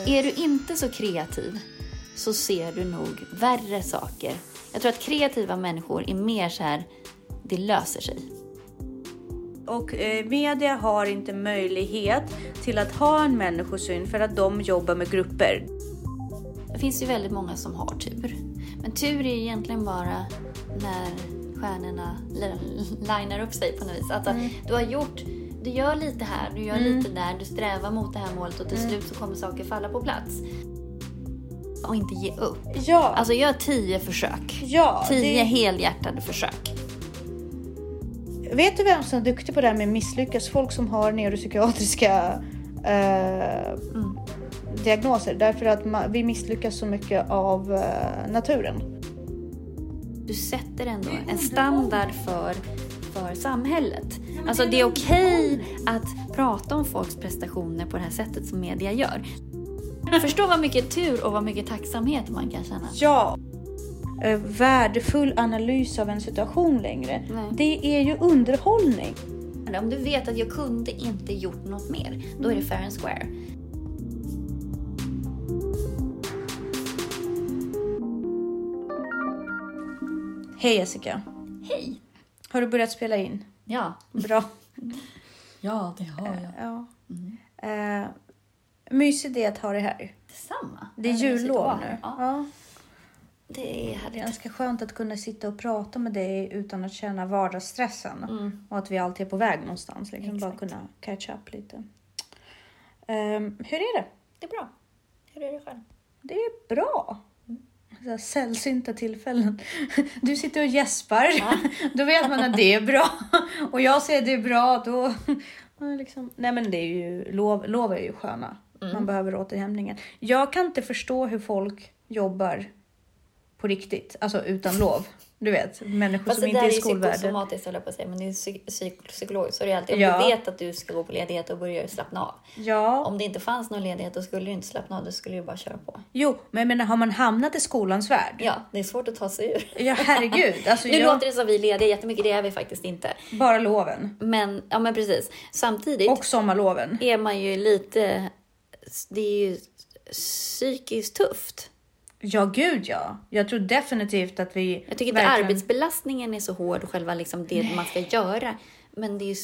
absolut. Är du inte så kreativ så ser du nog värre saker. Jag tror att kreativa människor är mer så här, det löser sig. Och eh, media har inte möjlighet till att ha en människosyn för att de jobbar med grupper. Det finns ju väldigt många som har tur. Men tur är egentligen bara när stjärnorna li- linar upp sig på något vis. Att du har gjort, du gör lite här, du gör lite där, du strävar mot det här målet och till slut så kommer saker falla på plats. Och inte ge upp. Ja, Alltså gör tio försök. ja. Tio det- helhjärtade försök. Vet du vem som är duktig på det här med misslyckas? Folk som har neuropsykiatriska eh, diagnoser. Därför att ma- vi misslyckas så mycket av eh, naturen. Du sätter ändå en standard för, för samhället. Alltså det är okej att prata om folks prestationer på det här sättet som media gör. Förstå vad mycket tur och vad mycket tacksamhet man kan känna. Ja. Eh, värdefull analys av en situation längre. Nej. Det är ju underhållning. Om du vet att jag kunde inte gjort något mer, då är det fair and square. Hej Jessica. Hej! Har du börjat spela in? Ja. Bra. Ja, det har jag. Ja. Eh, mysigt det är att ha dig här. Detsamma. Det är jullov nu. Ja, Ja. det är Det är härligt. ganska skönt att kunna sitta och prata med dig utan att känna vardagsstressen. Mm. Och att vi alltid är på väg någonstans. Liksom bara kunna catch up lite. Ehm, hur är det? Det är bra. Hur är det själv? Det är bra. Så här sällsynta tillfällen. Du sitter och gäspar. Då vet man att det är bra. Och jag säger det är bra. Då... ja, Liksom. Nej men det är ju, lov, lov är ju sköna. Man behöver återhämtningen. Jag kan inte förstå hur folk jobbar på riktigt. Alltså utan lov. Du vet, människor Fast som det inte där är är i skolvärlden. psykosomatiskt höll jag på att säga, men det är psy- psy- psykologiskt. Så det är alltid, om Ja. du vet att du ska gå på ledighet och börjar slappna av. Ja, Om det inte fanns någon ledighet då skulle du inte slappna av, då skulle du bara köra på. jo, men jag menar, har man hamnat i skolans värld? Ja, det är svårt att ta sig ur. Ja, herregud. Alltså, Nu jag, låter det som vi är lediga jättemycket, det är vi faktiskt inte. Bara loven. Men, ja men precis. Samtidigt Och sommarloven. är man ju lite, det är ju psykiskt tufft. Ja, gud ja. Jag tror definitivt att vi... Jag tycker inte verkligen- arbetsbelastningen är så hård och själva liksom det man ska göra. Men det är,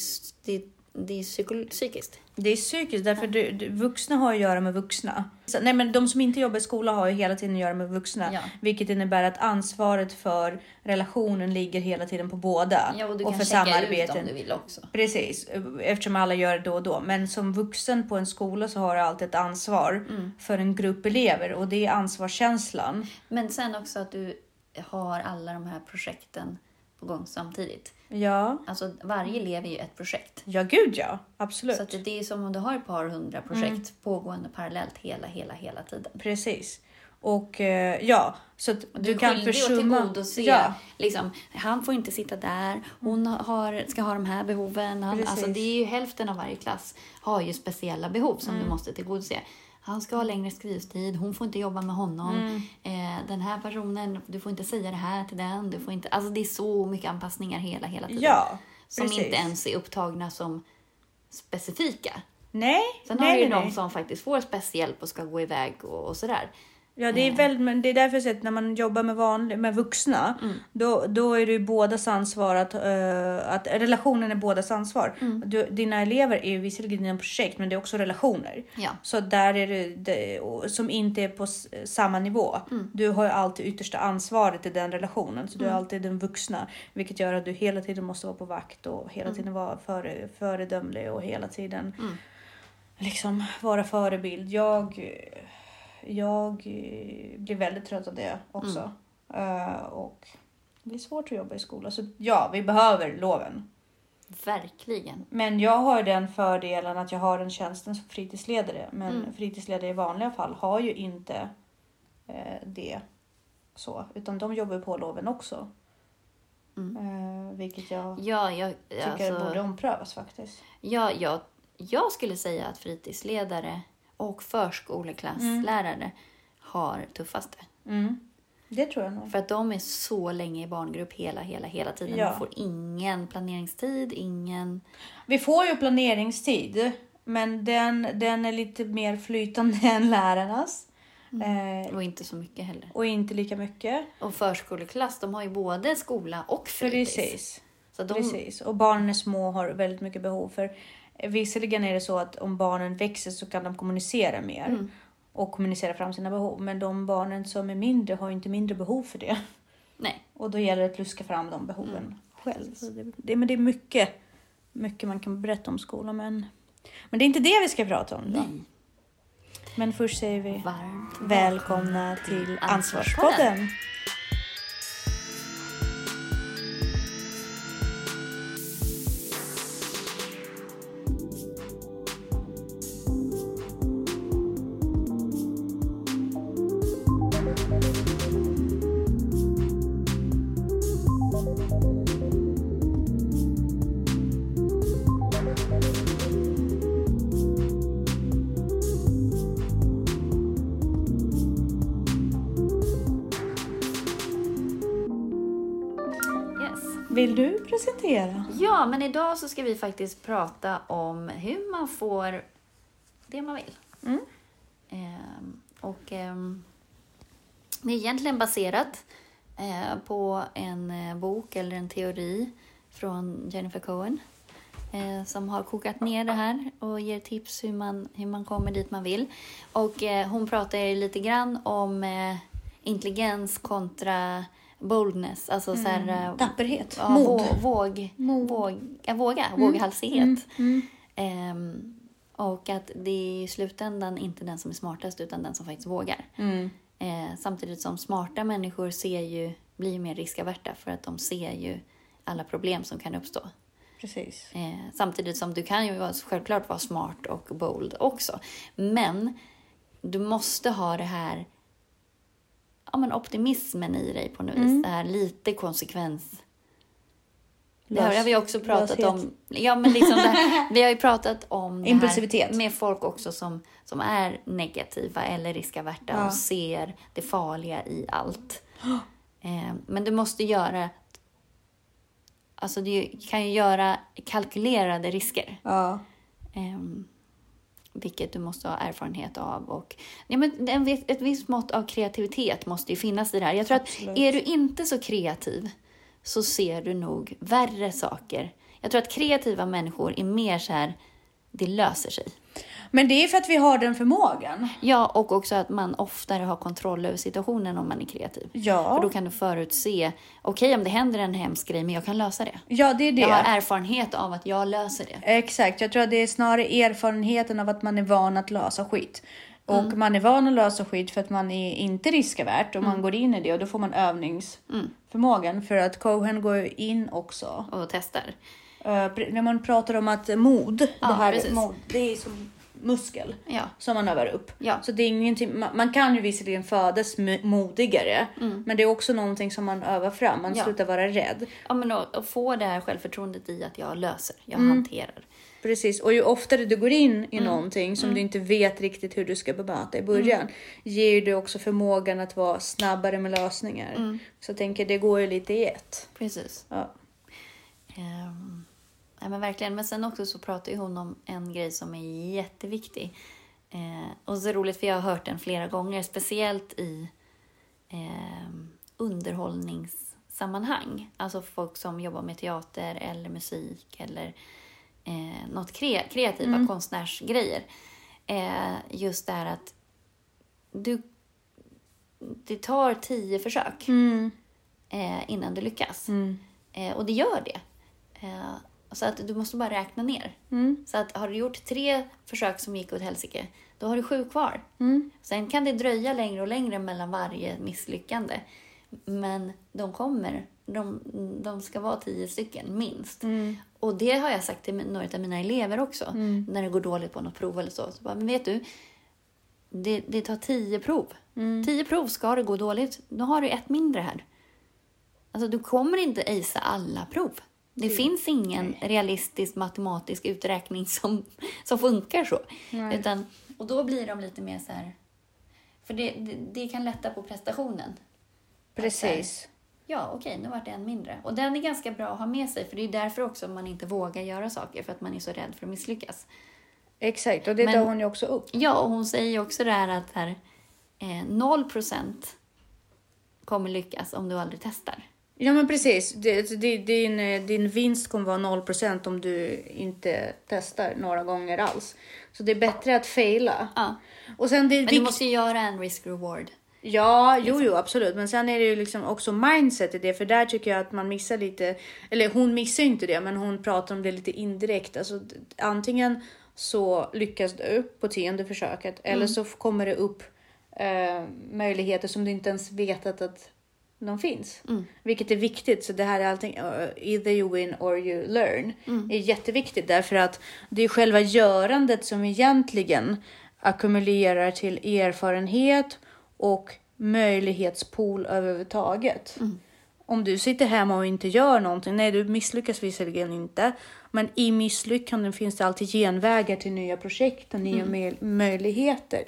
det, det är psyko- psykiskt. Det är psykiskt, därför du, du, vuxna har att göra med vuxna. Så, nej, men de som inte jobbar i skola har ju hela tiden att göra med vuxna. Ja. Vilket innebär att ansvaret för relationen ligger hela tiden på båda. Ja, och du och kan för checka ut samarbeten. om du vill också. Precis, eftersom alla gör det då och då. Men som vuxen på en skola så har du alltid ett ansvar Mm. för en grupp elever och det är ansvarskänslan. Men sen också att du har alla de här projekten på gång samtidigt. Ja, Alltså varje elev är ju ett projekt. ja gud ja, absolut. Så att det är som om du har ett par hundra projekt pågående parallellt hela, hela, hela tiden. Precis. Och eh, ja, så att Du, du, är kan skyldig att försumma... tillgodose, Ja, liksom, han får inte sitta där, hon har, ska ha de här behoven. Han, alltså, det är ju hälften av varje klass har ju speciella behov som Mm. du måste tillgodose. Han ska ha längre skrivstid, hon får inte jobba med honom. Mm. Eh, den här personen, du får inte säga det här till den. Du får inte, alltså det är så mycket anpassningar hela, hela tiden. ja som precis. inte ens är upptagna som specifika. Nej, Sen nej, har du ju nej, de som faktiskt får speciellt och ska gå iväg och, och sådär. Ja, det är, Eh. väl, men det är därför jag säger att när man jobbar med, vanlig, med vuxna, Mm. då, då är det ju bådas ansvar att, eh, att relationen är bådas ansvar. Mm. Du, dina elever är ju visserligen dina projekt, men det är också relationer. Ja. Så där är det, det som inte är på samma nivå. Mm. Du har ju alltid yttersta ansvaret i den relationen, så du är alltid den vuxna. Vilket gör att du hela tiden måste vara på vakt och hela Mm. tiden vara före, föredömlig och hela tiden liksom vara förebild. Jag, jag eh, blir väldigt trött av det också. Eh, och det är svårt att jobba i skolan. Så ja, vi behöver loven. Verkligen. Men jag har den fördelen att jag har den tjänsten som fritidsledare. Men Mm. fritidsledare i vanliga fall har ju inte eh, det så. Utan de jobbar på loven också. Mm. Eh, vilket jag Ja, jag, tycker alltså, borde omprövas faktiskt. ja, jag, jag skulle säga att fritidsledare och förskoleklasslärare har tuffaste. Mm. Det tror jag nog. För att de är så länge i barngrupp hela, hela, hela tiden. Ja. De får ingen planeringstid, ingen... Vi får ju planeringstid men den, den är lite mer flytande än lärarnas. Eh, Och inte så mycket heller. och inte lika mycket. Och förskoleklass, de har ju både skola och fritids. Precis. Så de, Precis. Och barnen är små och har väldigt mycket behov. För visserligen är det så att om barnen växer så kan de kommunicera mer. Mm. Och kommunicera fram sina behov. Men de barnen som är mindre har ju inte mindre behov för det. Nej. Och då gäller det att luska fram de behoven Mm. själv. Det, men det är mycket, mycket man kan berätta om skolan. Men, men det är inte det vi ska prata om. Nej. Men först säger vi Varmt välkomna till Ansvarspodden. Men idag så ska vi faktiskt prata om hur man får det man vill. Mm. Ehm, och ehm, det är egentligen baserat eh, på en eh, bok eller en teori från Jennifer Cohen eh, som har kokat ner det här och ger tips hur man, hur man kommer dit man vill. Och eh, hon pratar lite grann om eh, intelligens kontra boldness, alltså så här, eh, Tapperhet. ja, Mod. vå- våg, Mod. våg, ja, våga, våghalsighet. Mm. Ehm, och att det är i slutändan inte den som är smartast utan den som faktiskt vågar. Mm. Eh, samtidigt som smarta människor ser ju, blir mer riskaverta för att de ser ju alla problem som kan uppstå. Precis. Eh, samtidigt som du kan ju självklart vara smart och bold också. Men du måste ha det här ja, men optimismen i dig på något Mm. vis. Det här lite konsekvens. Det här har vi också pratat löshet. om. Ja, men liksom här, vi har ju pratat om det Impulsivitet. här med folk också som, som är negativa eller riskaverta Ja. och ser det farliga i allt. Eh, men du måste göra Alltså du kan ju göra kalkylerade risker. Ja. Ehm, vilket du måste ha erfarenhet av. Och, ja, men en, ett visst mått av kreativitet måste ju finnas i det här. Jag tror Absolut. att är du inte så kreativ så ser du nog värre saker. Jag tror att kreativa människor är mer så här, det löser sig. Men det är för att vi har den förmågan. Ja, och också att man oftare har kontroll över situationen om man är kreativ. Ja. För då kan du förutse, okej om det händer en hemsk grej, men jag kan lösa det. Ja, det är det. Jag har erfarenhet av att jag löser det. Exakt, jag tror att det är snarare erfarenheten av att man är van att lösa skit. Och man är van att lösa skit för att man är inte riskavärt och man går in i det och då får man övningsförmågan. För att Cohen går in också. Och testar. Eh, när man pratar om att mod, Ja, det här precis. mod, det är som muskel Ja. som man övar upp. Ja. Så det är ingenting, man, man kan ju visserligen födas modigare, men det är också någonting som man övar fram. Man Mm. Ja. slutar vara rädd. Ja, men att, få det här självförtroendet i att jag löser, jag Mm. hanterar. Precis, och ju oftare du går in Mm. i någonting som du inte vet riktigt hur du ska bemöta i början, ger du också förmågan att vara snabbare med lösningar. Mm. Så jag tänker, det går ju lite i ett. Precis. Ja. Ja, men verkligen. Men sen också så pratar ju hon om en grej som är jätteviktig. Eh, och så roligt för jag har hört den flera gånger, speciellt i eh, underhållningssammanhang. Alltså folk som jobbar med teater eller musik eller eh, något kre- kreativa konstnärsgrejer. Eh, just det här att du, det tar tio försök Mm. eh, innan du lyckas. Mm. Eh, och det gör det. Så att du måste bara räkna ner. Mm. Så att har du gjort tre försök som gick åt helsike, då har du sju kvar. Mm. Sen kan det dröja längre och längre mellan varje misslyckande. Men de kommer. De, de ska vara tio stycken, minst. Mm. Och det har jag sagt till några av mina elever också. Mm. När det går dåligt på något prov eller så. så bara, men vet du, det, det tar tio prov. Mm. Tio prov ska det gå dåligt, då har du ett mindre här. Alltså du kommer inte acea alla prov. Det finns ingen realistisk matematisk uträkning som, som funkar så. Nej. Utan, och då blir de lite mer så här... För det, det, det kan lätta på prestationen. Precis. Ja, okej, nu vart det en mindre. Och den är ganska bra att ha med sig, för det är därför också man inte vågar göra saker, för att man är så rädd för att misslyckas. Exakt, och det Men- tar hon ju också upp. Ja, och hon säger ju också det här att här, eh, 0% kommer lyckas om du aldrig testar. Ja men precis. Det, det, din, eh, din vinst kommer vara 0% om du inte testar några gånger alls. Så det är bättre att faila. Ja. Och sen det är Men du måste ju göra en risk-reward. Ja, jo, jo, absolut. Men sen är det ju liksom också mindset i det, för där tycker jag att man missar lite, eller hon missar inte det, men hon pratar om det lite indirekt. Alltså antingen så lyckas du på tionde försöket eller så kommer det upp eh, möjligheter som du inte ens vetat att de finns. Vilket är viktigt. Så det här är allting, uh, either you win or you learn. är jätteviktigt därför att det är själva görandet som egentligen ackumulerar till erfarenhet och möjlighetspool överhuvudtaget. Om du sitter hemma och inte gör någonting, nej du misslyckas visserligen inte, men i misslyckanden finns det alltid genvägar till nya projekt och nya möj- möjligheter.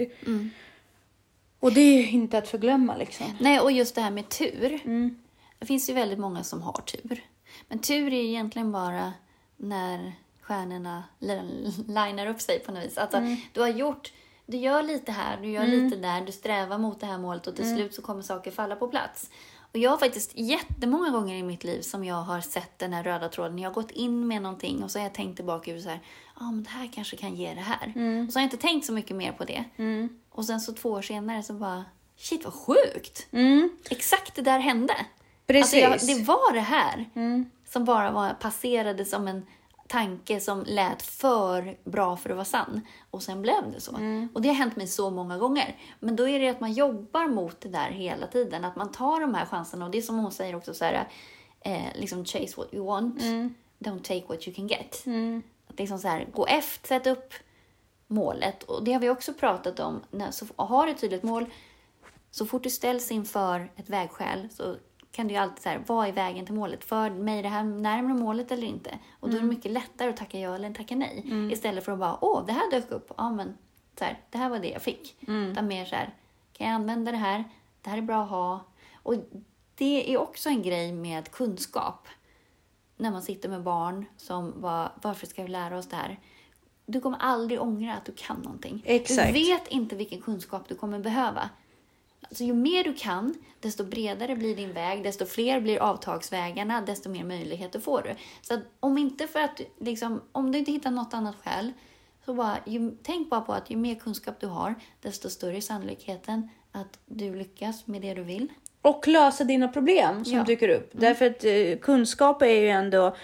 Och det är inte att förglömma liksom. Nej, och just det här med tur. Mm. Det finns ju väldigt många som har tur. Men tur är egentligen bara när stjärnorna li- linar upp sig på något vis. Alltså, Mm. du har gjort, du gör lite här, du gör lite där, du strävar mot det här målet och till Mm. slut så kommer saker falla på plats. Och jag har faktiskt jättemånga gånger i mitt liv som jag har sett den här röda tråden. Jag har gått in med någonting och så har jag tänkt tillbaka och så här, ja ah, men det här kanske kan ge det här. Mm. Och så har jag inte tänkt så mycket mer på det. Och sen så två år senare så bara, shit vad sjukt! Exakt det där hände. Precis. Alltså jag, det var det här som bara var, passerade som en tanke som lät för bra för att vara sann. Och sen blev det så. Och det har hänt mig så många gånger. Men då är det att man jobbar mot det där hela tiden. Att man tar de här chanserna. Och det är som hon säger också så här, eh, liksom chase what you want. Don't take what you can get. Att liksom så här, gå efter, sätt upp målet. Och det har vi också pratat om. När, så har ett tydligt mål, så fort du ställs inför ett vägskäl så kan du ju alltid säga, vad är vägen till målet? För mig det här närmare målet eller inte? Och då är det mycket lättare att tacka ja eller tacka nej. Istället för att bara, åh, det här dök upp. Ja, men så här, det här var det jag fick. Utan mer så här, kan jag använda det här? Det här är bra att ha. Och det är också en grej med kunskap. När man sitter med barn som bara, varför ska vi lära oss det här? Du kommer aldrig ångra att du kan någonting. Exakt. Du vet inte vilken kunskap du kommer behöva. Alltså, ju mer du kan, desto bredare blir din väg, desto fler blir avtagsvägarna, desto mer möjligheter får du. Så om inte för att, liksom, om du inte hittar något annat skäl, så bara, ju, tänk bara på att ju mer kunskap du har, desto större är sannolikheten att du lyckas med det du vill. Och lösa dina problem som Ja. dyker upp. Därför att eh, kunskap är ju ändå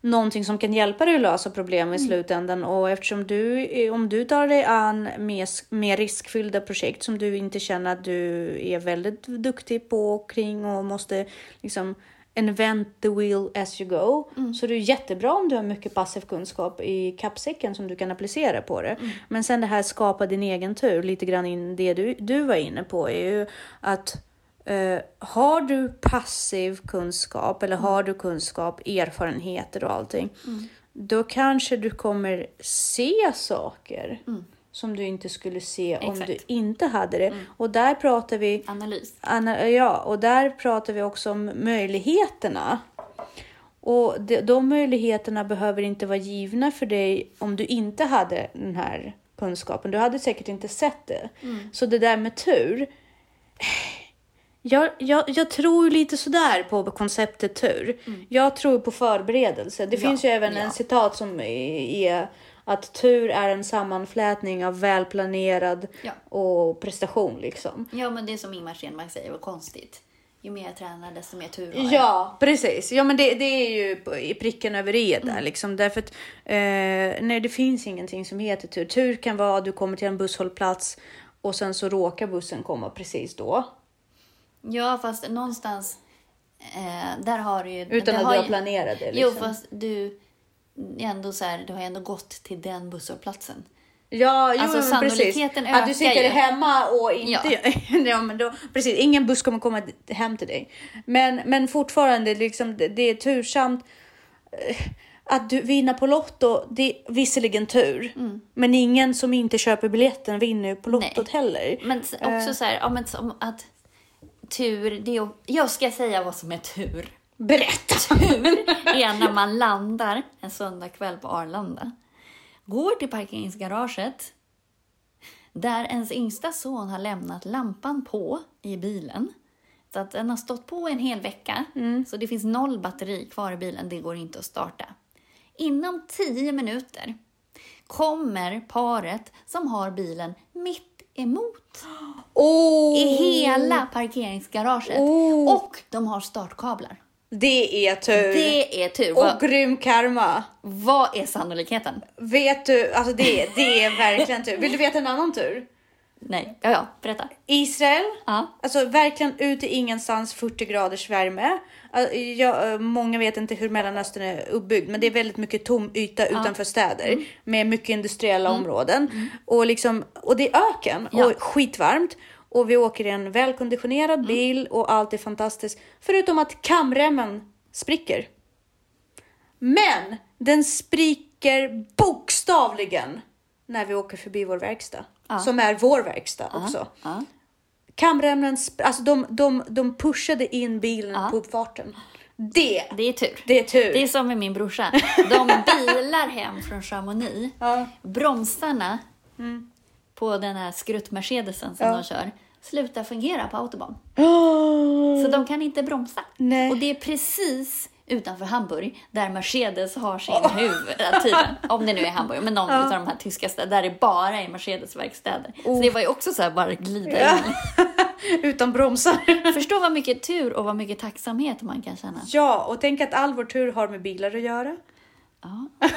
någonting som kan hjälpa dig att lösa problem i slutändan. Och eftersom du, eh, om du tar dig an mer, mer riskfyllda projekt som du inte känner att du är väldigt duktig på kring och måste liksom invent the wheel as you go. Så det är jättebra om du har mycket passiv kunskap i kappsäcken som du kan applicera på det. Men sen det här skapa din egen tur, lite grann in det du, du var inne på är ju att Eh, har du passiv kunskap eller har du kunskap, erfarenheter och allting, då kanske du kommer se saker som du inte skulle se om Exakt. du inte hade det. Och där pratar vi Analys. Anna, ja, och där pratar vi också om möjligheterna. Och de, de möjligheterna behöver inte vara givna för dig om du inte hade den här kunskapen. Du hade säkert inte sett det. Så det där med tur. Jag, jag, jag tror lite sådär på konceptet tur. Jag tror på förberedelse. Det Mm. Ja, finns ju även ja. en citat som är att tur är en sammanflätning av välplanerad Ja. och prestation liksom. Ja, men det är som Ingmar Stenmark säger, vad konstigt. Ju mer jag tränar, desto mer tur har jag. Ja, precis. Ja, men det, det är ju i pricken över i där liksom. Därför att eh, nej, det finns ingenting som heter tur. Tur kan vara att du kommer till en busshållplats och sen så råkar bussen komma precis då. Ja, fast någonstans... Eh, där har du ju... Utan att har du har planerat det. Jo, Liksom. fast du... Ändå så här, du har ändå gått till den busshållplatsen. Ja, jo, Alltså, men precis. Att du sitter ju. hemma och inte... Ja. Ja. men då, precis, ingen buss kommer komma hem till dig. Men, men fortfarande, liksom, det, det är tursamt. eh, Att du vinner på Lotto, det är visserligen tur. Men ingen som inte köper biljetten vinner på Lottot Nej. heller. Men s- Eh. också så här, ja, men som att tur, det är... Jag ska säga vad som är tur. Berätta! Tur är när man landar en söndagkväll på Arlanda. går till parkeringsgaraget där ens yngsta son har lämnat lampan på i bilen. Så att den har stått på en hel vecka, så det finns noll batteri kvar i bilen, det går inte att starta. Inom tio minuter kommer paret som har bilen mitt emot Oh, i hela parkeringsgaraget. Oh. Och de har startkablar. Det är tur. Det är tur. Och Vad, grym karma. vad är sannolikheten? Vet du, alltså det, det är verkligen tur. Vill du veta en annan tur? Nej, ja, ja, berätta. Israel, Ja. alltså verkligen ute i ingenstans 40 graders värme. Jag, eh, många vet inte hur Mellanöstern är uppbyggd, men det är väldigt mycket tom yta utanför städer med mycket industriella områden. Och liksom och det är öken Ja. och skitvarmt. Och vi åker i en välkonditionerad bil och allt är fantastiskt. Förutom att kamremmen spricker. Men den spricker bokstavligen när vi åker förbi vår verkstad som är vår verkstad också. Ja. Kamremmen, sp- alltså de, de, de pushade in bilen på uppfarten. Det, Det är tur. det är tur. Det är som med min brorsa. De bilar hem från Chamonix. Ja. Bromsarna på den här skrutt-mercedesen som de kör slutar fungera på autobahn. Åh, Så de kan inte bromsa. Nej. Och det är precis utanför Hamburg där Mercedes har sin huvudtid. Om det nu är Hamburg, men någon av de här tyska städerna där det bara är Mercedes-verkstäder. Så det var ju också så här bara glida Ja. in. Utan bromsar. Förstå vad mycket tur och vad mycket tacksamhet man kan känna. Ja, och tänk att all vår tur har med bilar att göra. Ja.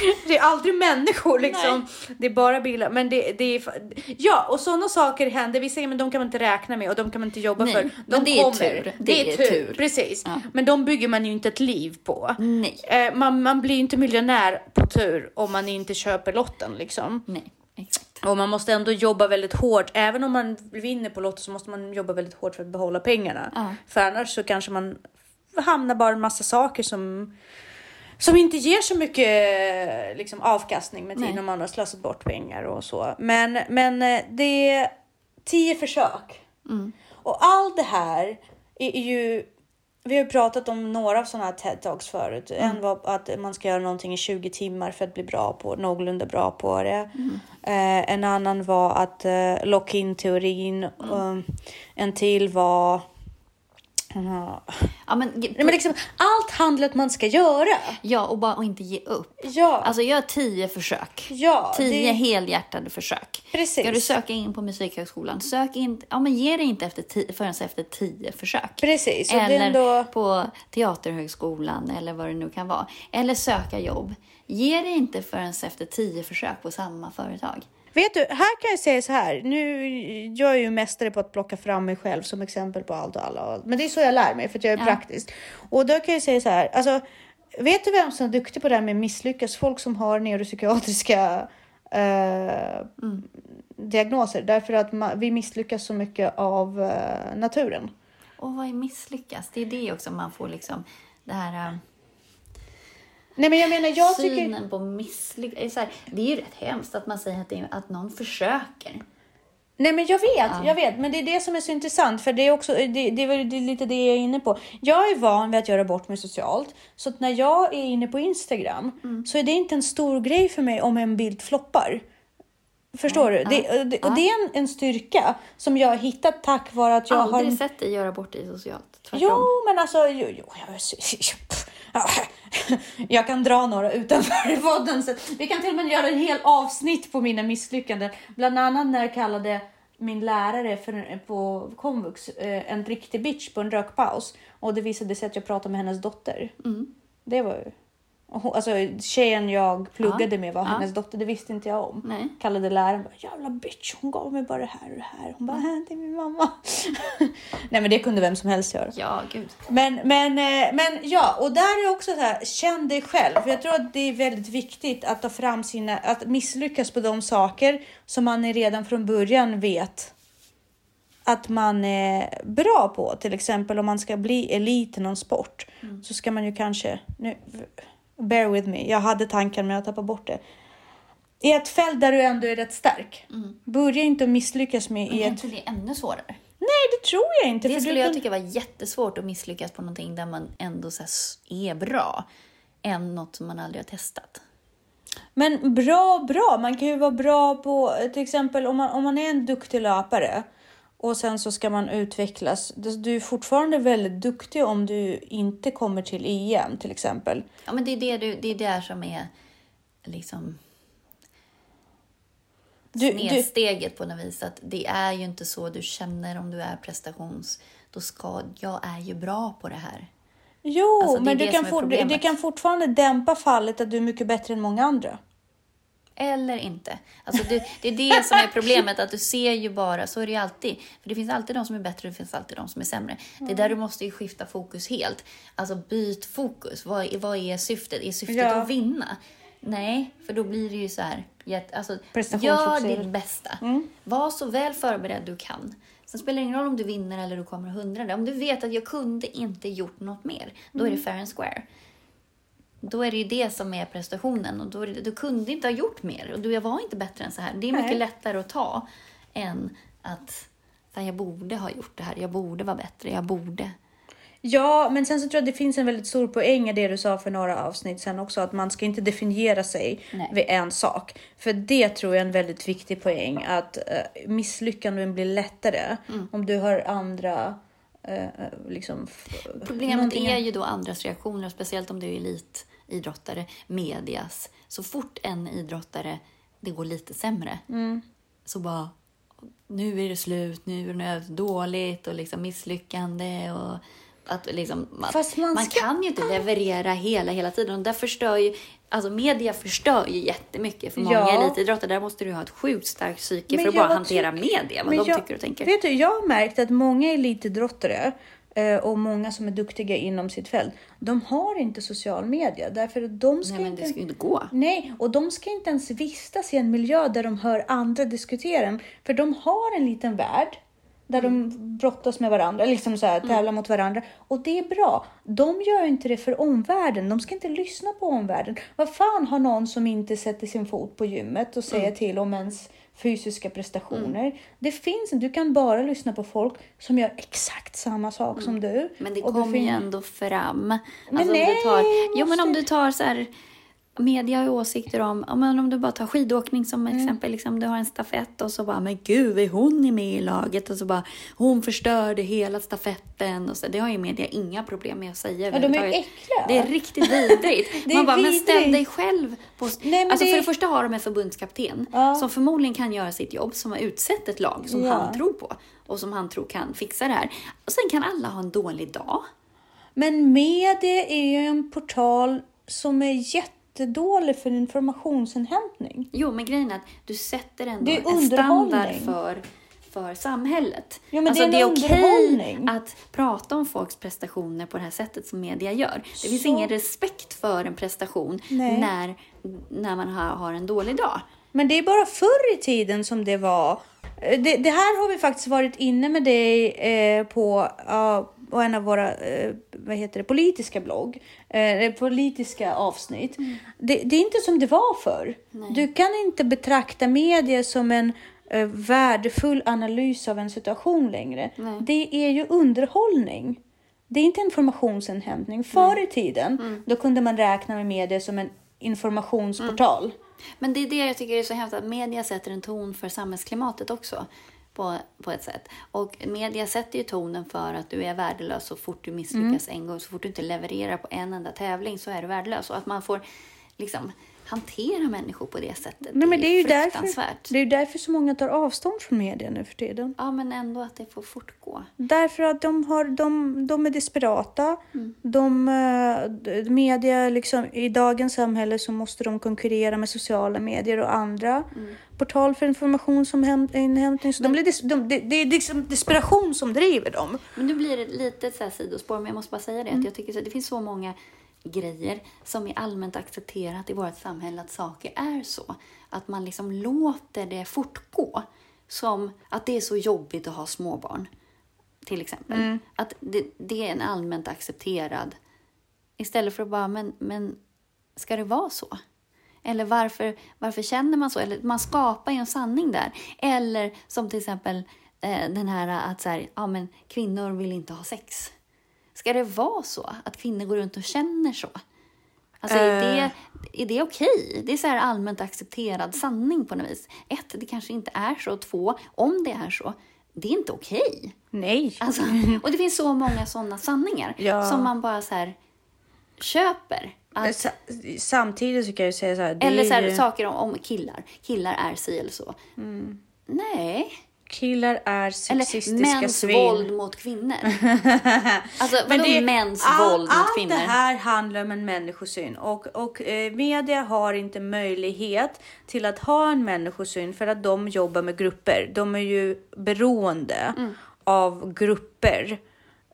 Det är aldrig människor liksom. Det är bara bilar. Men det, det är, ja, och sådana saker händer. Vi säger men de kan man inte räkna med och de kan man inte jobba Nej, för. De det är kommer. tur. Det, Det är är tur. tur. Precis. Ja. Men de bygger man ju inte ett liv på. Nej. Eh, man, man blir ju inte miljonär på tur om man inte köper lotten liksom. Nej, exakt. Och man måste ändå jobba väldigt hårt. Även om man vinner på Lotto så måste man jobba väldigt hårt för att behålla pengarna. Ja. För annars så kanske man hamnar bara en massa saker som som inte ger så mycket liksom, avkastning med tiden om man har slösat bort pengar och så. Men, men eh, det är tio försök. Mm. Och allt det här är, ju vi har ju pratat om några av sådana här TED-talks förut. En var att man ska göra någonting i 20 timmar för att bli bra på någorlunda bra på det. Eh, en annan var att eh, locka in teorin. Um, en till var... Ja, Ja, men, Nej, men liksom, allt att man ska göra. ja, och bara och inte ge upp. Ja, Alltså gör tio försök. ja Tio det, helhjärtade försök. precis. Ska du söka in på Musikhögskolan, sök in, ja, men ge dig inte efter tio, förrän efter tio försök. Precis. Och Eller ändå... på Teaterhögskolan eller vad det nu kan vara. Eller söka jobb. Ge dig inte förrän efter tio försök på samma företag. Vet du, här kan jag säga så här. Nu, jag är ju mästare på att plocka fram mig själv som exempel på allt och alla. Men det är så jag lär mig för att jag är Ja. praktisk. Och då kan jag säga så här. Alltså, vet du vem som är duktig på det här med misslyckas? Folk som har neuropsykiatriska eh, diagnoser. Därför att ma- vi misslyckas så mycket av eh, naturen. Och vad är misslyckas? Det är det också man får liksom det här äh, Nej men jag menar, jag tycker... synen på. Det är så här, Det är ju rätt hemskt att man säger att, det är, att någon försöker. Nej men jag vet, jag vet. Men det är det som är så intressant. För det är också, det, det väl det är lite det jag är inne på. Jag är van vid att göra bort mig socialt. Så att när jag är inne på Instagram så är det inte en stor grej för mig om en bild floppar. Förstår du? Det, det, och det är en, en styrka som jag har hittat tack vare att jag har... Aldrig sett dig göra bort dig socialt. Tvärtom. Jo, men alltså... Jo, jo, jag, jag kan dra några utanför podden. Så vi kan till och med göra en hel avsnitt på mina misslyckanden. Bland annat när jag kallade min lärare för, på komvux eh, en riktig bitch på en rökpaus. Och det visade sig att jag pratade med hennes dotter. Det var hon- Alltså tjejen jag pluggade med var Ja. hennes dotter, det visste inte jag om. Nej. Kallade läraren bara jävla bitch, hon gav mig bara det här och det här. Hon bara, äh, det är min mamma. Nej men det kunde vem som helst göra. Ja, gud. Men, men, eh, men ja, och där är också så här, känn dig själv. För jag tror att det är väldigt viktigt att ta fram sina, att misslyckas på de saker som man är redan från början vet att man är bra på. Till exempel om man ska bli elit i någon sport så ska man ju kanske, nu, bear with me, jag hade tankar men jag tappade bort det. I ett fält där du ändå är rätt stark. Börja inte att misslyckas med Men är ett... inte det ännu svårare? Nej, det tror jag inte. Det skulle jag kan- tycka var jättesvårt att misslyckas på någonting där man ändå så är bra. Än något som man aldrig har testat. Men bra, bra. Man kan ju vara bra på, till exempel om man, om man är en duktig löpare och sen så ska man utvecklas. Du är fortfarande väldigt duktig om du inte kommer till EM till exempel. Ja, men det är det, du, det, är det som är liksom du, snedsteget du... på något vis. Att det är ju inte så du känner om du är prestations... Då ska, jag är ju bra på det här. Jo, alltså, men det, du kan for, det kan fortfarande dämpa fallet att du är mycket bättre än många andra. Eller inte. Alltså det, det, är det som är problemet, att du ser ju bara, så är det ju alltid. För det finns alltid de som är bättre och det finns alltid de som är sämre. Mm. Det är där du måste ju skifta fokus helt. Alltså byt fokus. Vad, vad är syftet? Är syftet ja. att vinna? Nej, för då blir det ju så här, alltså, gör ditt bästa. Mm. Var så väl förberedd du kan. Sen spelar det ingen roll om du vinner eller du kommer hundrade. Om du vet att jag kunde inte gjort något mer, då är det mm. fair and square. Då är det ju det som är prestationen och då du kunde inte ha gjort mer och du var inte bättre än så här. Det är mycket Nej. lättare att ta än att jag borde ha gjort det här, jag borde vara bättre, jag borde. Ja, men sen så tror jag att det finns en väldigt stor poäng i det du sa för några avsnitt sen också, att man ska inte definiera sig Nej. vid en sak. För det tror jag är en väldigt viktig poäng, att uh, misslyckanden blir lättare mm. om du har andra uh, liksom... Problemet någonting... är ju då andras reaktioner, speciellt om du är elitidrottare, medias. Så fort en idrottare, det går lite sämre, mm. så bara nu är det slut, nu är det dåligt och liksom misslyckande och att liksom, man, man, man, kan ju inte leverera hela, hela tiden. Och där förstör ju, alltså media förstör ju jättemycket för många ja. elitidrottare. Där måste du ha ett sjukt starkt psyke för att bara hantera media, vad de jag, tycker och tänker. Vet du, jag har märkt att många elitidrottare och många som är duktiga inom sitt fält, de har inte social media. Därför de ska nej, men det ska ju inte gå. Nej, och de ska inte ens vistas i en miljö där de hör andra diskutera. För de har en liten värld där mm. de brottas med varandra, liksom så här, mm. tävlar mm. mot varandra. Och det är bra. De gör inte det för omvärlden. De ska inte lyssna på omvärlden. Vad fan har någon som inte sätter sin fot på gymmet och säger mm. till om ens fysiska prestationer. Mm. Det finns Du kan bara lyssna på folk som gör exakt samma sak mm. som du. Men det kommer ju ändå fram. Men alltså, nej, om du tar, jo, men om du tar så här media har ju åsikter om, men om du bara tar skidåkning som mm. exempel, liksom, du har en stafett och så bara, men gud, är hon med i laget? Och så bara, hon förstörde hela stafetten. Och så, det har ju media inga problem med att säga. Ja, de är äckliga. Det är riktigt vidrigt. Man bara, vidrigt. men ställ dig själv på... Nej, alltså, det... För det första har de en förbundskapten ja. som förmodligen kan göra sitt jobb, som har utsett ett lag som ja. han tror på och som han tror kan fixa det här. Och sen kan alla ha en dålig dag. Men media är ju en portal som är jätte jättedålig för informationsinhämtning. Jo, men grejen är att du sätter ändå det är en standard för, för samhället. Ja, men alltså, det är, det är okej att prata om folks prestationer på det här sättet som media gör. Det finns ingen respekt för en prestation när, när man har, har en dålig dag. Men det är bara förr i tiden som det var. Det, det här har vi faktiskt varit inne med dig eh, på uh, och en av våra eh, vad heter det, politiska blogg, eh, politiska avsnitt. Mm. Det, det, är inte som det var förr. Du kan inte betrakta media som en eh, värdefull analys av en situation längre. Nej. Det är ju underhållning. Det är inte informationsinhämtning. Förr i tiden, mm. då kunde man räkna med media som en informationsportal. Mm. Men det är det jag tycker är så hemskt, att media sätter en ton för samhällsklimatet också på, på ett sätt. Och media sätter ju tonen för att du är värdelös så fort du misslyckas mm. en gång. Så fort du inte levererar på en enda tävling så är du värdelös. Och att man får liksom hantera människor på det sättet. Nej, men det är, ju därför, det är ju därför så många tar avstånd från media nu för tiden. Ja, men ändå att det får fortgå. Därför att de, har, de, de är desperata. Mm. De, eh, media, liksom, I dagens samhälle så måste de konkurrera med sociala medier och andra mm. portal för informationsinhämtning. Så men, de blir de, det, det är liksom desperation som driver dem. Men nu blir det lite så här sidospår, men jag måste bara säga det. Mm. Att jag tycker att det finns så många grejer som är allmänt accepterat i vårt samhälle att saker är så. Att man liksom låter det fortgå. Som att det är så jobbigt att ha småbarn. Till exempel. Mm. Att det, det, är en allmänt accepterad... Istället för att bara, men, men ska det vara så? Eller varför, varför känner man så? Eller man skapar ju en sanning där. Eller som till exempel eh, den här att så här, ja, men kvinnor vill inte ha sex. Ska det vara så att kvinnor går runt och känner så? Alltså är Eh. det, är det okej? Det är så här allmänt accepterad sanning på något vis. Ett, det kanske inte är så. Två, om det är så, det är inte okej. Nej. Alltså, och det finns så många sådana sanningar Ja. som man bara så här köper. Att, Sa- Samtidigt så kan jag säga så här. eller så här, ju- saker om, om killar. Killar är si eller så. Mm. Nej. Killar är Eller sexistiska mäns svin. våld mot kvinnor. Alltså vadå det- mäns all- våld mot allt kvinnor? det här handlar om en människosyn och, och eh, media har inte möjlighet till att ha en människosyn för att de jobbar med grupper. De är ju beroende Mm. av grupper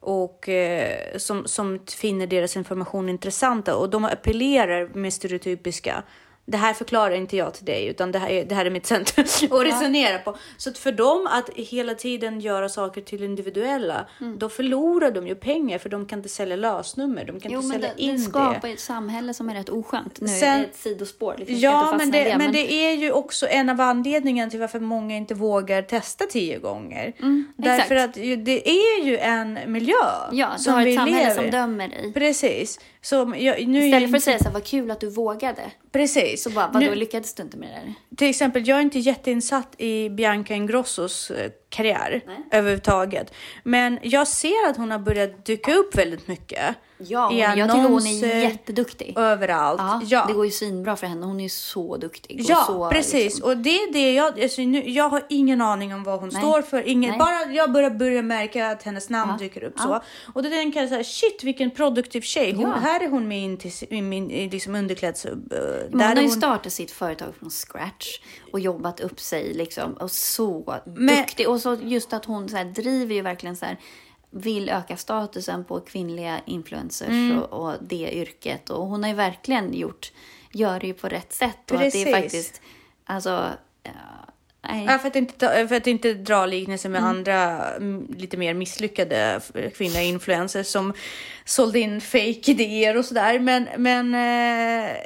och eh, som, som finner deras information intressanta och de appellerar med stereotypiska det här förklarar inte jag till dig, utan det här är, det här är mitt sätt att resonera på. Så att för dem att hela tiden göra saker till individuella, Mm. då förlorar de ju pengar för de kan inte sälja lösnummer. De kan Jo, inte men sälja det, in det det. skapar ju ett samhälle som är rätt oskönt. Nu Sen- är det ett sidospår. Liksom, Ja, men i det, men det är ju också en av anledningarna till varför många inte vågar testa tio gånger. Därför exakt. att det är ju en miljö Ja, du som har vi ett samhälle lever som i. dömer dig. Precis. Så jag, nu Istället för att säga så här, vad kul att du vågade. Precis. Så bara, vadå, Nu- lyckades du inte med det där? Till exempel, jag är inte jätteinsatt i Bianca Ingrossos eh, karriär Nej. överhuvudtaget. Men jag ser att hon har börjat dyka upp väldigt mycket. Ja, i hon, jag tycker hon är jätteduktig. Överallt. Ja, Ja, Det går ju svinbra för henne. Hon är ju så duktig. Ja, så, precis. liksom- Och det är det jag... Alltså, nu, jag har ingen aning om vad hon Nej. står för. Ingen, Nej. bara jag börjar, börja märka att hennes namn Ja. dyker upp Ja. så. Och då tänker jag så här, shit vilken produktiv tjej. Hon. Här är hon med in till, min i liksom underkläds... Uh, hon har ju startat sitt företag från scratch och jobbat upp sig liksom och så Men- duktig. Och så just att hon så här, driver ju verkligen så här vill öka statusen på kvinnliga influencers Mm. och, och det yrket. Och hon har ju verkligen gjort, gör det ju på rätt sätt. Och att det är Precis. faktiskt, alltså, nej. Ja, för, att inte, ta- för att inte dra liknelser Mm. med andra mm, lite mer misslyckade f- kvinnliga influencers som sålde in fake idéer och sådär. Men, men eh,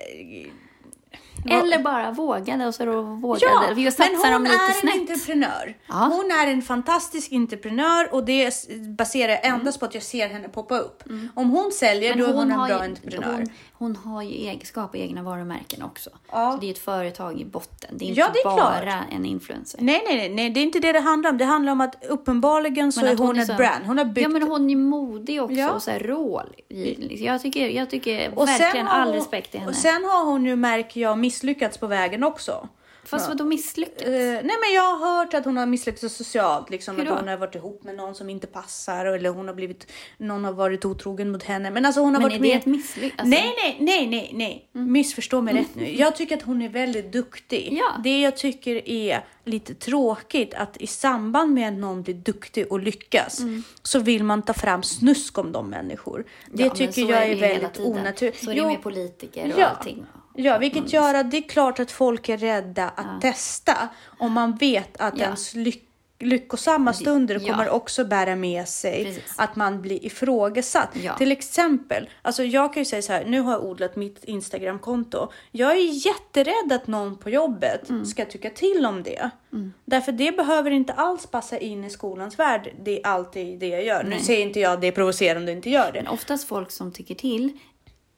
Eller bara vågade och så då vågade. Ja, Vi men satsar hon dem lite är en snett. entreprenör. Ja. Hon är en fantastisk entreprenör och det baserar endast på att jag ser henne poppa upp. Om hon säljer, då är hon en bra ju, entreprenör. hon, hon har ju egenskap egna varumärken också. Ja. Så det är ett företag i botten. Det är Ja, inte det är bara klart. en influencer. Nej, nej, nej, det är inte det det handlar om. Det handlar om att uppenbarligen så Men är att hon, ett så- brand. Hon har byggt Ja, men hon är modig också Ja. och så här rå. Jag tycker, jag tycker och verkligen all hon- respekt till henne. Och sen har hon ju, märker jag, misslyckats på vägen också. Fast vadå misslyckats? Eh, nej men jag har hört att hon har misslyckats socialt. Liksom, Hur att då? hon har varit ihop med någon som inte passar eller hon har blivit, någon har varit otrogen mot henne. Men alltså hon har Men varit är det ett misslyckande? Alltså, Nej, nej, nej, nej, nej. Missförstå mig rätt nu. Jag tycker att hon är väldigt duktig. Ja. Det jag tycker är lite tråkigt att i samband med att någon blir duktig och lyckas så vill man ta fram snusk om de människor. Det Ja, tycker jag är hela väldigt onaturligt. Så är det med politiker och Ja. allting. Ja, vilket gör att det är klart att folk är rädda att testa om man vet att Ja. ens lyck lyckosamma stunder ja. kommer också bära med sig Precis. att man blir ifrågasatt. Ja. Till exempel, alltså jag kan ju säga så här, nu har jag odlat mitt Instagramkonto. Jag är jätterädd att någon på jobbet Mm. ska tycka till om det. Därför det behöver inte alls passa in i skolans värld. Det är alltid det jag gör. Nu säger inte jag att det är provocerande att inte gör det. Men oftast folk som tycker till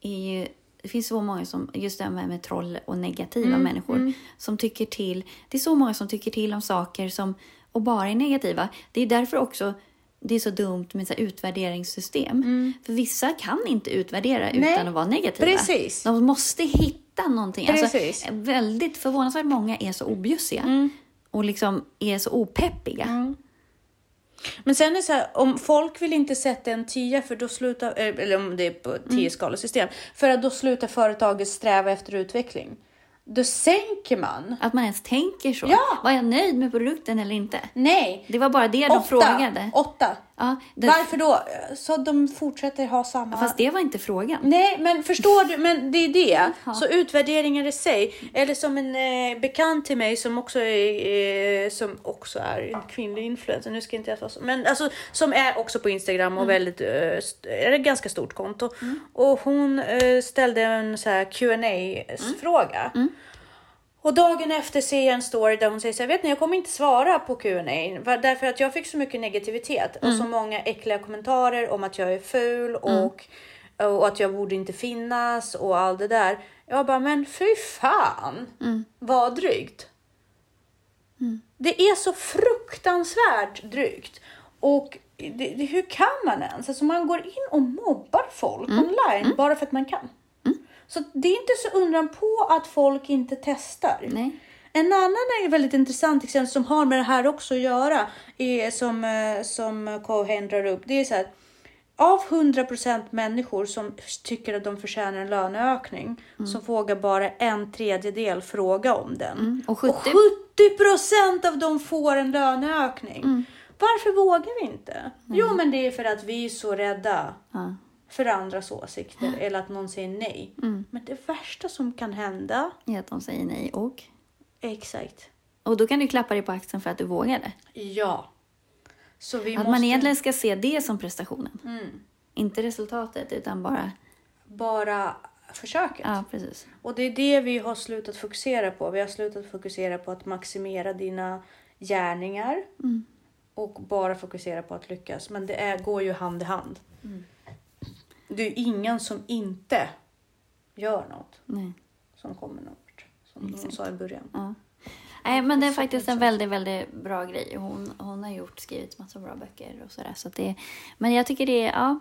är ju det finns så många som, just det här med, med troll och negativa Mm, människor, som tycker till. Det är så många som tycker till om saker som, och bara är negativa. Det är därför också det är så dumt med så utvärderingssystem. För vissa kan inte utvärdera Mm. Nej, utan att vara negativa. precis. De måste hitta någonting. Precis. Alltså, väldigt förvånansvärt många är så objussiga. Mm. Och liksom är så opeppiga. Men sen är det så här, om folk vill inte sätta en 10 för då slutar, eh, eller om det är på Mm. 10 skalesystem, för att då slutar företaget sträva efter utveckling. Då sänker man. Att man ens tänker så. Ja. Var jag nöjd med produkten eller inte? Nej, Det var bara det de åtta. frågade. Åtta. Ja, det, Varför då? Så de fortsätter ha samma... Fast det var inte frågan. Nej, men förstår du? Men det är det. Så utvärderingar i sig. Eller som en eh, bekant till mig som också är, eh, som också är en kvinnlig influencer. Nu ska inte jag ta så. Men alltså som är också på Instagram och väldigt, eh, är ett ganska stort konto. Och hon eh, ställde en så här qa fråga. Och dagen efter ser jag en story där hon säger så här, vet ni jag kommer inte svara på Q&A därför att jag fick så mycket negativitet och så många äckliga kommentarer om att jag är ful och och att jag borde inte finnas och allt det där. Jag bara, men fy fan vad drygt. Det är så fruktansvärt drygt. Och det, det, hur kan man ens? Alltså man går in och mobbar folk online bara för att man kan. Så det är inte så undran på att folk inte testar. Nej. En annan är väldigt intressant exempel som har med det här också att göra, är som, eh, som Cohen drar upp. Det är så här, av 100% människor som tycker att de förtjänar en löneökning så vågar bara en tredjedel fråga om den. Och 70 70% av dem får en löneökning. Varför vågar vi inte? Jo, men det är för att vi är så rädda Ja. För andras åsikter eller att någon säger nej. Men det värsta som kan hända, är att de säger nej och... exakt, Och då kan du klappa dig på axeln för att du vågade. ja. Så vi Att måste man egentligen ska se det som prestationen. Mm. Inte resultatet, utan bara... bara försöket. Ja, precis. Och det är det vi har slutat fokusera på. Vi har slutat fokusera på att maximera dina gärningar Mm. och bara fokusera på att lyckas. Men det är, går ju hand i hand. Mm. Det är ju ingen som inte gör något Nej. som kommer något. Som hon sa i början. Ja. Nej, men det är faktiskt en väldigt, väldigt bra grej. Hon, hon har gjort, skrivit massa bra böcker och sådär. Så det, men jag tycker det är, ja.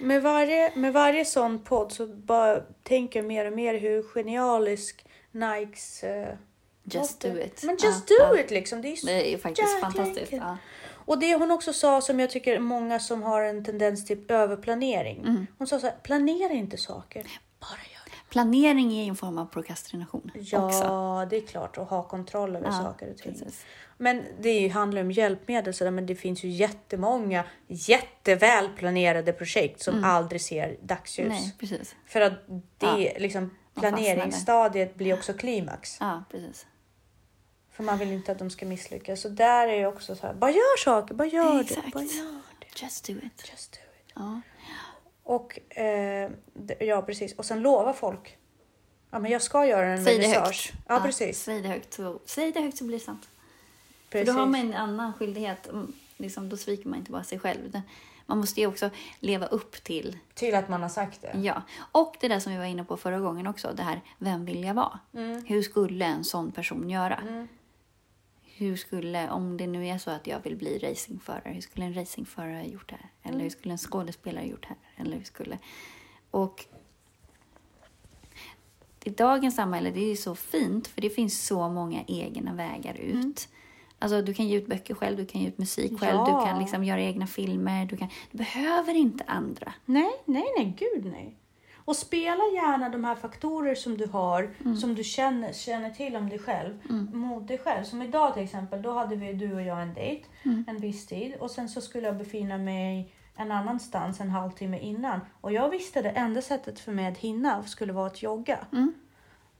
Med varje, med varje sån podd så bara tänker jag mer och mer hur genialisk Nikes... eh, Just do it. Men just Ja, do ja. it liksom. Det är Det är faktiskt fantastiskt. Ja. Och det hon också sa som jag tycker många som har en tendens till överplanering. Mm. Hon sa så här, planera inte saker, bara gör det. Planering är en form av prokrastination Ja, också. det är klart att ha kontroll över Ja, saker och ting. precis. Men det är ju- handlar om hjälpmedel så där, men det finns ju jättemånga jätteväl planerade projekt som aldrig ser dagsljus. Mm. Nej, precis. För att det Ja. liksom planeringsstadiet blir också klimax. Ja, precis. För man vill inte att de ska misslyckas. Så där är ju också så här, bara gör saker, bara gör Exakt. det, bara gör det. Just do it. Just do it. Ja. Och eh, ja, precis. Och sen lova folk. Ja, men jag ska göra en Säg det högt. Ja, precis. Säg det högt så, säg det högt så blir det sant. precis. För då har man en annan skyldighet. Mm, Liksom, då sviker man inte bara sig själv. Man måste ju också leva upp till, Till att man har sagt det. ja. Och det där som vi var inne på förra gången också, det här, vem vill jag vara? Mm. Hur skulle en sån person göra? Hur skulle, om det nu är så att jag vill bli racingförare, hur skulle en racingförare gjort det här? Eller Mm. hur skulle en skådespelare gjort det här? Eller hur skulle... Och i dagens samhälle, det är ju så fint för det finns så många egna vägar ut. Mm. Alltså du kan ge ut böcker själv, du kan ge ut musik själv, Ja. du kan liksom göra egna filmer. Du, kan, du behöver inte andra. Nej, nej, nej, gud nej. Och spela gärna de här faktorer som du har, Mm. som du känner, känner till om dig själv, mot dig själv. Som idag till exempel, då hade vi du och jag en dejt Mm. en viss tid och sen så skulle jag befinna mig en annanstans en halvtimme innan. Och jag visste det enda sättet för mig att hinna skulle vara att jogga.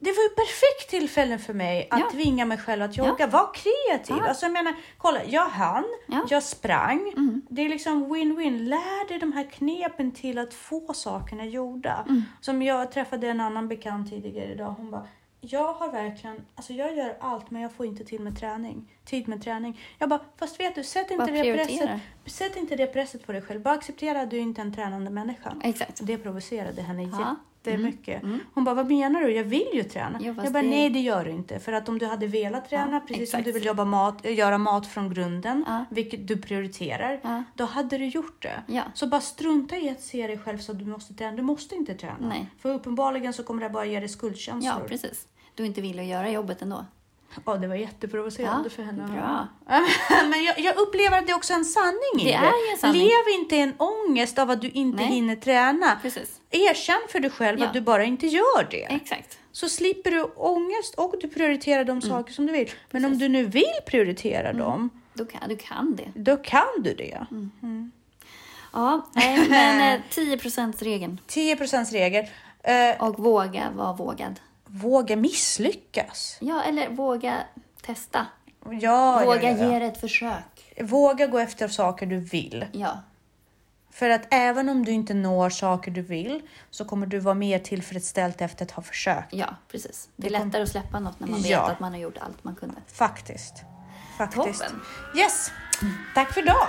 Det var ju perfekt tillfälle för mig att Ja. tvinga mig själv att jogga. Var kreativ. Ja. Alltså jag menar, kolla, jag hann, Ja. Mm. jag sprang. Det är liksom win-win. Lär dig de här knepen till att få sakerna gjorda. Mm. Som jag träffade en annan bekant tidigare idag. Hon bara, jag har verkligen, alltså jag gör allt men jag får inte till med träning. Tid med träning. Jag bara, fast vet du, sätt inte, det presset, sätt inte det presset på dig själv. Bara acceptera att du inte är en tränande människa. Exakt. Det provocerade henne Ja. Jättemycket. Hon bara, vad menar du? Jag vill ju träna. Jo, jag bara, det- nej det gör du inte. För att om du hade velat träna, Ja, precis som exakt. du vill jobba mat, äh, göra mat från grunden, Ja. vilket du prioriterar, Ja. då hade du gjort det. Ja. Så bara strunta i att se dig själv så att du måste träna. Du måste inte träna. Nej. För uppenbarligen så kommer det bara ge dig Ja, skuldkänslor. precis. Du inte vill att göra jobbet ändå. Ja, det var jätteprovocerande Ja, för henne. bra. Men jag, jag upplever att det är också en sanning i Det är ju en sanning. Lev inte i en ångest av att du inte Nej. hinner träna. Precis. Erkänn för dig själv Ja. att du bara inte gör det. Exakt. Så slipper du ångest och du prioriterar Mm. de saker som du vill. Men om du nu vill prioritera dem, Du kan, du kan det. då kan du det. Mm. Ja, nej, men eh, 10 regeln 10 regel. Eh, Och våga vara vågad. våga misslyckas. Ja, eller våga testa. Ja, våga ja, ja, ge ja. det ett försök. Våga gå efter saker du vill. Ja, För att även om du inte når saker du vill så kommer du vara mer tillfredsställd efter att ha försökt. ja precis. Det är Det kom- lättare att släppa något när man vet Ja. att man har gjort allt man kunde. Faktiskt. Faktiskt. Toppen. Yes. Tack för idag.